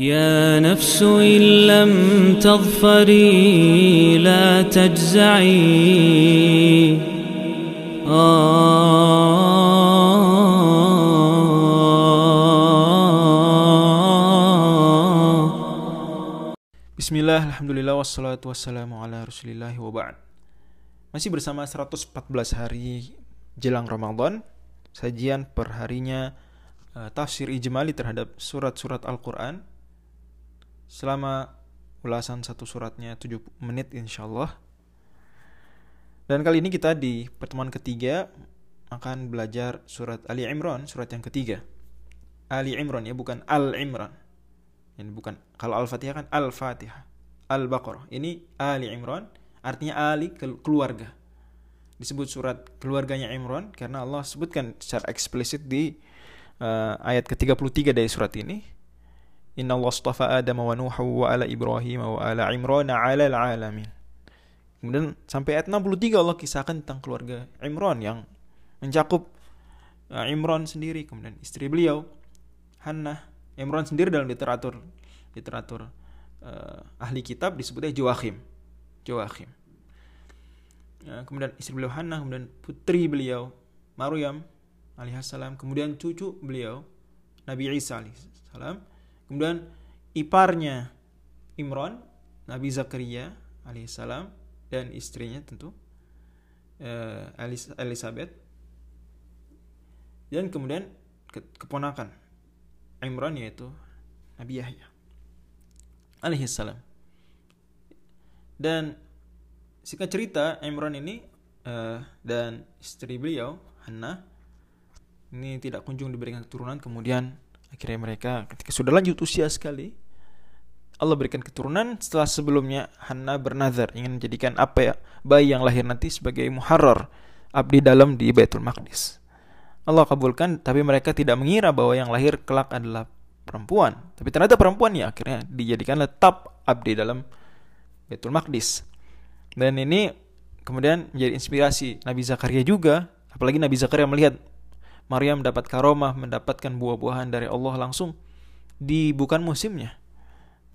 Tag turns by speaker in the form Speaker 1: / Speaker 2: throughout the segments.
Speaker 1: يا نفس إن لم تظفري لا تجزعي
Speaker 2: Bismillah, Alhamdulillah, wassalatu wassalamu ala rasulillahi wa ba'd Masih bersama 114 hari jelang Ramadan Sajian perharinya uh, tafsir ijmali terhadap surat-surat Al-Quran Selama ulasan satu suratnya 7 menit insyaallah Dan kali ini kita di pertemuan ketiga akan belajar surat Ali Imran, surat yang ketiga Ali Imran ya, bukan Al-Imran ini bukan kalau Al-Fatihah kan Al-Fatihah. Al-Baqarah. Ini Ali Imran, artinya Ali keluarga. Disebut surat keluarganya Imran karena Allah sebutkan secara eksplisit di uh, ayat ke-33 dari surat ini. Astafa Adam wa Nuhu wa ala Ibrahim wa ala ala alamin. Kemudian sampai ayat 63 Allah kisahkan tentang keluarga Imran yang mencakup uh, Imran sendiri, kemudian istri beliau Hannah, Imran sendiri dalam literatur literatur uh, ahli kitab disebutnya Joachim. Joachim. Ya, kemudian istri beliau Hannah, kemudian putri beliau Maryam alaihissalam, kemudian cucu beliau Nabi Isa alaihissalam, kemudian iparnya Imran, Nabi Zakaria alaihissalam dan istrinya tentu uh, Elizabeth dan kemudian keponakan Imran yaitu Nabi Yahya alaihi salam. Dan singkat cerita Imran ini uh, dan istri beliau Hannah ini tidak kunjung diberikan keturunan kemudian akhirnya mereka ketika sudah lanjut usia sekali Allah berikan keturunan setelah sebelumnya Hannah bernazar ingin menjadikan apa ya bayi yang lahir nanti sebagai muharrar abdi dalam di Baitul Maqdis. Allah kabulkan, tapi mereka tidak mengira bahwa yang lahir kelak adalah perempuan. Tapi ternyata perempuan ya akhirnya dijadikan tetap abdi dalam Betul Maqdis. Dan ini kemudian menjadi inspirasi Nabi Zakaria juga, apalagi Nabi Zakaria melihat Maryam dapat karomah, mendapatkan buah-buahan dari Allah langsung di bukan musimnya.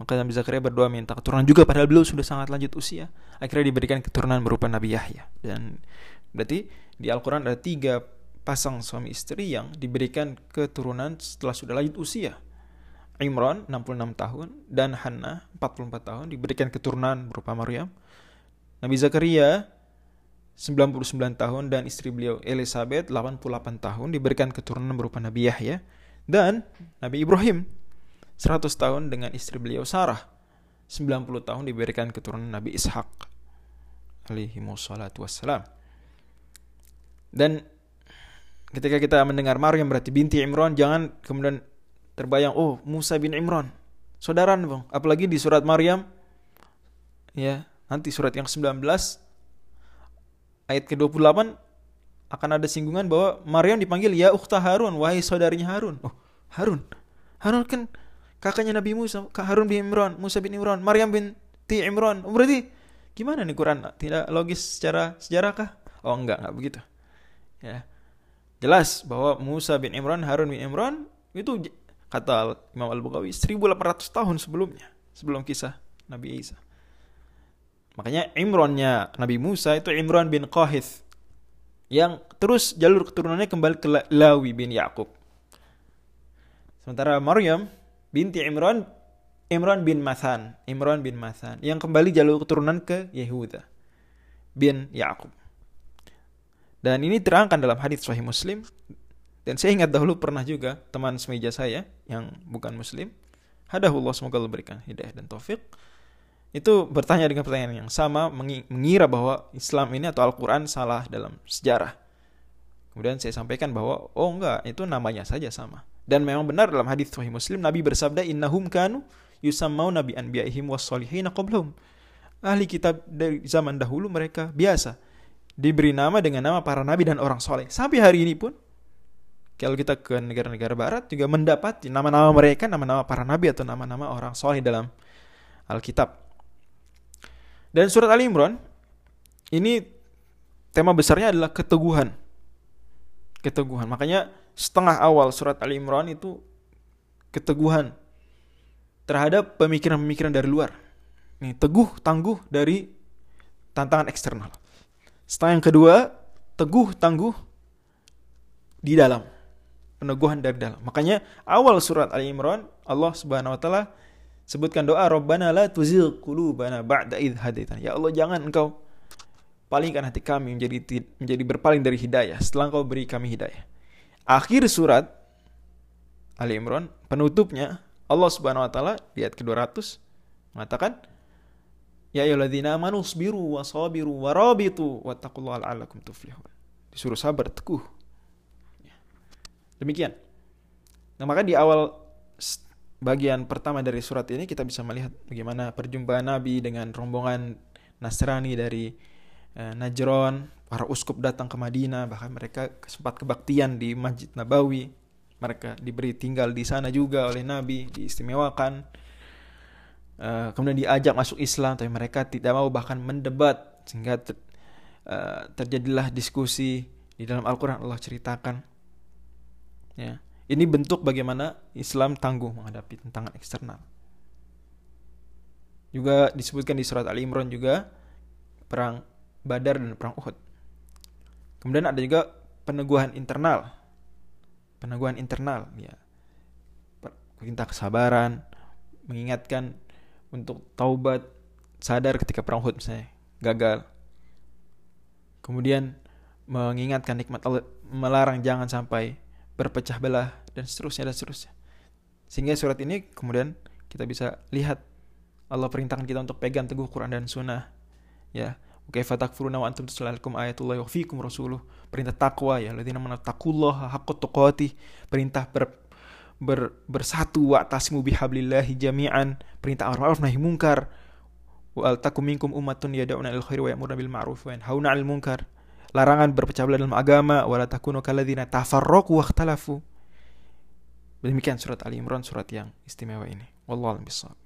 Speaker 2: Maka Nabi Zakaria berdoa minta keturunan juga padahal beliau sudah sangat lanjut usia. Akhirnya diberikan keturunan berupa Nabi Yahya. Dan berarti di Al-Quran ada tiga pasang suami istri yang diberikan keturunan setelah sudah lanjut usia. Imran 66 tahun dan Hannah 44 tahun diberikan keturunan berupa Maryam. Nabi Zakaria 99 tahun dan istri beliau Elizabeth 88 tahun diberikan keturunan berupa Nabi Yahya dan Nabi Ibrahim 100 tahun dengan istri beliau Sarah 90 tahun diberikan keturunan Nabi Ishak alaihi wassalam. Dan ketika kita mendengar Maryam berarti binti Imran jangan kemudian terbayang oh Musa bin Imran. Saudara bang. Apalagi di surat Maryam ya nanti surat yang 19 ayat ke-28 akan ada singgungan bahwa Maryam dipanggil ya ukhta Harun wahai saudarinya Harun. Oh Harun? Harun kan kakaknya Nabi Musa Kak Harun bin Imran Musa bin Imran Maryam bin Ti Imran. Oh, berarti gimana nih Quran? Tidak logis secara sejarah kah? Oh enggak enggak begitu. Ya. Jelas bahwa Musa bin Imran Harun bin Imran itu kata Imam Al-Bukhari 1800 tahun sebelumnya sebelum kisah Nabi Isa makanya Imronnya Nabi Musa itu Imran bin Qahith yang terus jalur keturunannya kembali ke Lawi bin Yakub sementara Maryam binti Imran Imran bin Mathan Imran bin Mathan yang kembali jalur keturunan ke Yehuda bin Yakub dan ini terangkan dalam hadis Sahih Muslim. Dan saya ingat dahulu pernah juga teman semeja saya yang bukan muslim, hadahullah semoga Allah berikan hidayah dan taufik, itu bertanya dengan pertanyaan yang sama, mengira bahwa Islam ini atau Al-Quran salah dalam sejarah. Kemudian saya sampaikan bahwa, oh enggak, itu namanya saja sama. Dan memang benar dalam hadis Sahih Muslim, Nabi bersabda, Innahum kanu yusammau nabi anbiyaihim wassalihina qablahum. Ahli kitab dari zaman dahulu mereka biasa diberi nama dengan nama para nabi dan orang soleh. Sampai hari ini pun kalau kita ke negara-negara barat juga mendapati nama-nama mereka, nama-nama para nabi atau nama-nama orang soleh dalam Alkitab. Dan surat Ali Imran ini tema besarnya adalah keteguhan. Keteguhan. Makanya setengah awal surat Ali Imran itu keteguhan terhadap pemikiran-pemikiran dari luar. Nih, teguh tangguh dari tantangan eksternal. Setelah yang kedua, teguh tangguh di dalam. Peneguhan dari dalam. Makanya awal surat Ali Imran Allah Subhanahu wa taala sebutkan doa Rabbana la tuzigh qulubana ba'da idh hadaitana. Ya Allah jangan engkau palingkan hati kami menjadi menjadi berpaling dari hidayah setelah engkau beri kami hidayah. Akhir surat Ali Imran penutupnya Allah Subhanahu wa taala di ayat ke-200 mengatakan Ya ayyuhalladzina amanu sabiru wa sabiru wa rabitu wattaqullaha la'allakum tuflihun. Disuruh sabar, teguh. Ya. Demikian. Nah, maka di awal bagian pertama dari surat ini kita bisa melihat bagaimana perjumpaan Nabi dengan rombongan Nasrani dari eh, Najron, para uskup datang ke Madinah, bahkan mereka sempat kebaktian di Masjid Nabawi. Mereka diberi tinggal di sana juga oleh Nabi, diistimewakan. Uh, kemudian diajak masuk Islam tapi mereka tidak mau bahkan mendebat sehingga ter, uh, terjadilah diskusi di dalam Al-Qur'an. Allah ceritakan ya ini bentuk bagaimana Islam tangguh menghadapi tantangan eksternal. Juga disebutkan di surat Ali Imran juga perang Badar dan perang Uhud. Kemudian ada juga peneguhan internal. Peneguhan internal ya. Perintah kesabaran mengingatkan untuk taubat sadar ketika perang Uhud misalnya gagal. Kemudian mengingatkan nikmat Allah melarang jangan sampai berpecah belah dan seterusnya dan seterusnya. Sehingga surat ini kemudian kita bisa lihat Allah perintahkan kita untuk pegang teguh Quran dan Sunnah ya. Kaifa takfuruna wa antum tuslalakum ayatullah wa fikum rasuluh. Perintah takwa ya. Ladzina taqullaha haqqa tuqatih. Perintah ber, ber, bersatu wa tasimu bihablillahi jami'an. Perintah amar ma'ruf nahi munkar wa takum minkum ummatun yad'una ilal khairi wa ya'muruna bil ma'ruf wa yanhauna 'anil munkar larangan berpecah belah dalam agama wala takunu kalladzina tafarraqu wa ikhtalafu. Demikian surat Ali Imran surat yang istimewa ini. Wallahu a'lam